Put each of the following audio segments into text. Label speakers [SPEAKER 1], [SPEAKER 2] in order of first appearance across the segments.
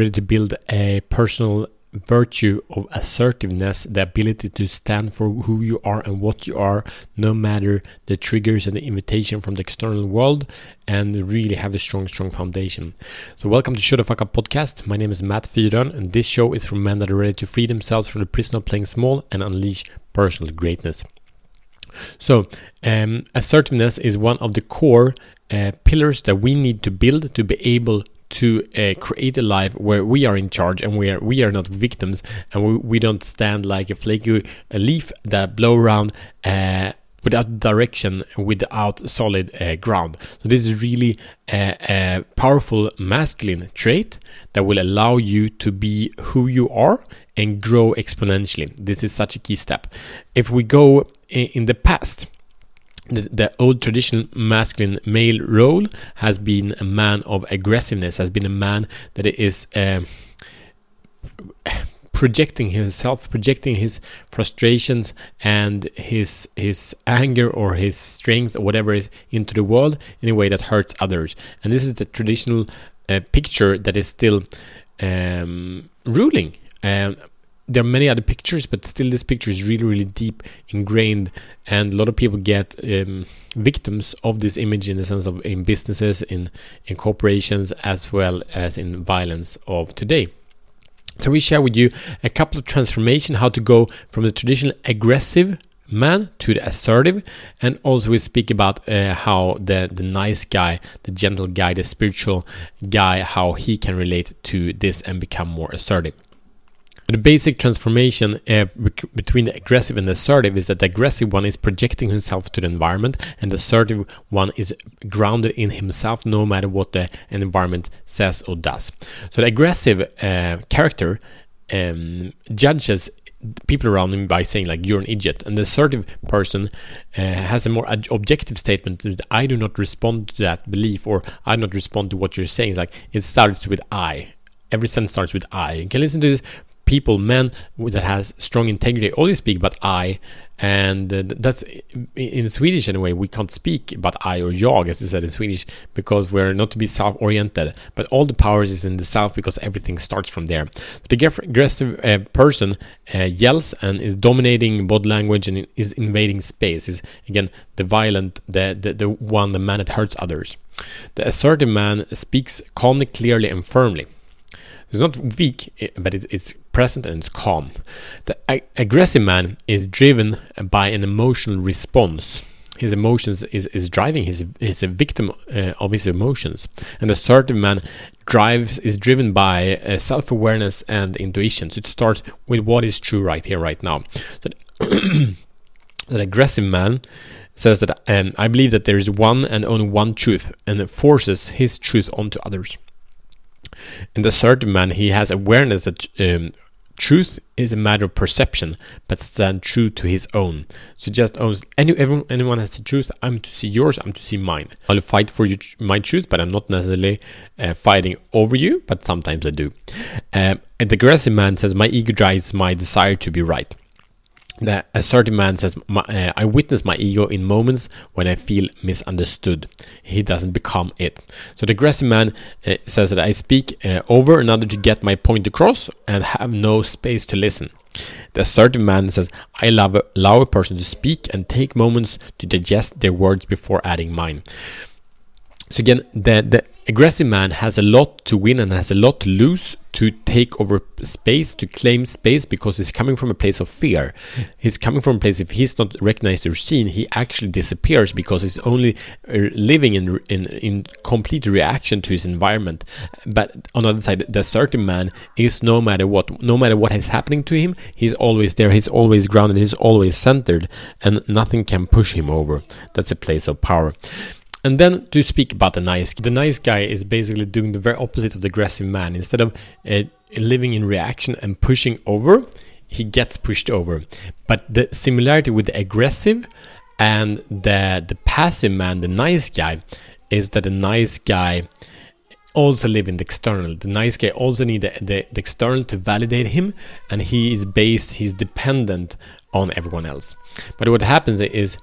[SPEAKER 1] ready to build a personal virtue of assertiveness, the ability to stand for who you are and what you are, no matter the triggers and the invitation from the external world, and really have a strong, strong foundation. So, welcome to Show the Fuck Up podcast. My name is Matt Fyron, and this show is for men that are ready to free themselves from the prison of playing small and unleash personal greatness. So, um, assertiveness is one of the core uh, pillars that we need to build to be able to uh, create a life where we are in charge and we are we are not victims and we, we don't stand like a flaky a leaf that blow around uh, without direction without solid uh, ground. So this is really a, a, powerful masculine trait that will allow you to be who you are and grow exponentially. This is such a key step. If we go in, in the past the, the, old traditional masculine male role has been a man of aggressiveness, has been a man that is uh, projecting himself, projecting his frustrations and his his anger or his strength or whatever is into the world in a way that hurts others. And this is the traditional uh, picture that is still um, ruling. Um, there are many other pictures, but still this picture is really, really deep ingrained, and a lot of people get um, victims of this image in the sense of in businesses, in in corporations, as well as in violence of today. So we share with you a couple of transformation, how to go from the traditional aggressive man to the assertive, and also we speak about uh, how the the nice guy, the gentle guy, the spiritual guy, how he can relate to this and become more assertive. The basic transformation uh, between the aggressive and the assertive is that the aggressive one is projecting himself to the environment, and the assertive one is grounded in himself no matter what the environment says or does. So the aggressive uh, character um, judges people around him by saying like you're an idiot. And the assertive person uh, has a more objective statement that i do not respond to that belief or i do not respond to what you're saying. It's like it starts with i. Every sentence starts with i. You can listen to this people, men that has strong integrity, always speak about I, and uh, that's in Swedish anyway. We can't speak about I or jag, as I said in Swedish, because we're not to be self-oriented. But all the powers is in the self because everything starts from there. The aggressive uh, person uh, yells and is dominating body language and is invading space. Is again the violent, the, the the one, the man that hurts others. The assertive man speaks calmly, clearly, and firmly. It's not weak, eh, but it's present and it's calm. The ag- aggressive man is driven by an emotional response. His emotions is, is driving. He's, he's a victim uh, of his emotions. And the assertive man drives is driven by uh, self awareness and intuition. So it starts with what is true right here, right now. So the aggressive man says that um, I believe that there is one and only one truth, and forces his truth onto others. In the third man, he has awareness that um, truth is a matter of perception, but stand true to his own. So just owns any everyone, anyone has the truth. I'm to see yours. I'm to see mine. I'll fight for you, my truth, but I'm not necessarily uh, fighting over you. But sometimes I do. Um, and the aggressive man says, "My ego drives my desire to be right." The assertive man says, uh, I witness my ego in moments when I feel misunderstood. He doesn't become it. So the aggressive man uh, says that I speak uh, over another to get my point across and have no space to listen. The assertive man says, I love, allow a person to speak and take moments to digest their words before adding mine. So again, the, the aggressive man has a lot to win and has a lot to lose to take over space, to claim space, because he's coming from a place of fear. He's coming from a place, if he's not recognized or seen, he actually disappears because he's only uh, living in, in, in complete reaction to his environment. But on the other side, the certain man is no matter what, no matter what is happening to him, he's always there, he's always grounded, he's always centered, and nothing can push him over. That's a place of power. And then to speak about the nice, guy. the nice guy is basically doing the very opposite of the aggressive man. Instead of uh, living in reaction and pushing over, he gets pushed over. But the similarity with the aggressive and the the passive man, the nice guy, is that the nice guy also live in the external. The nice guy also need the, the, the external to validate him, and he is based, he's dependent on everyone else. But what happens is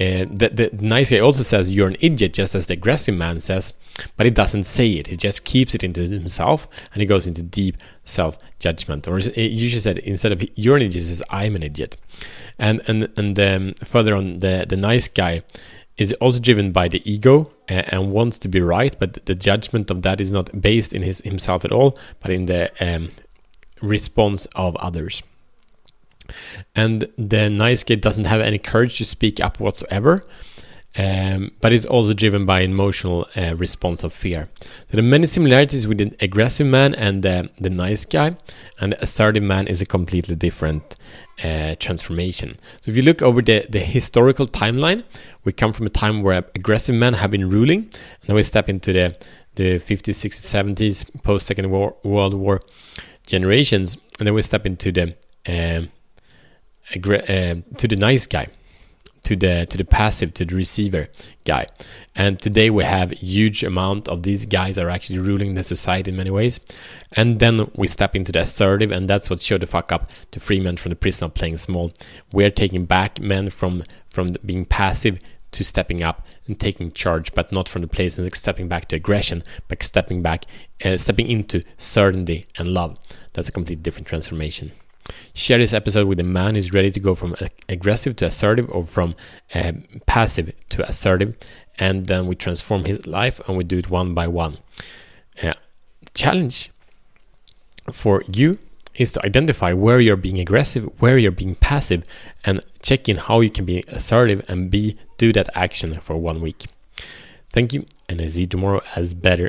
[SPEAKER 1] uh, the, the nice guy also says you're an idiot, just as the aggressive man says, but he doesn't say it. He just keeps it into himself and he goes into deep self judgment. Or he usually said instead of you're an idiot, says I'm an idiot. And and and um, further on, the the nice guy is also driven by the ego uh, and wants to be right, but the judgment of that is not based in his himself at all, but in the um, response of others. And the nice guy doesn't have any courage to speak up whatsoever, um, but is also driven by emotional uh, response of fear. So there are many similarities with the aggressive man and the, the nice guy, and the assertive man is a completely different uh, transformation. So if you look over the, the historical timeline, we come from a time where aggressive men have been ruling, and then we step into the the 50s, 60s, 70s, post Second World War generations, and then we step into the uh, uh, to the nice guy, to the to the passive, to the receiver guy. And today we have huge amount of these guys are actually ruling the society in many ways. And then we step into the assertive, and that's what showed the fuck up to free men from the prison of playing small. We're taking back men from from being passive to stepping up and taking charge, but not from the place and stepping back to aggression, but stepping back, uh, stepping into certainty and love. That's a completely different transformation. Share this episode with a man who's ready to go from aggressive to assertive or from uh, passive to assertive. And then we transform his life and we do it one by one. Uh, challenge for you is to identify where you're being aggressive, where you're being passive, and check in how you can be assertive and be do that action for one week. Thank you, and I see you tomorrow as better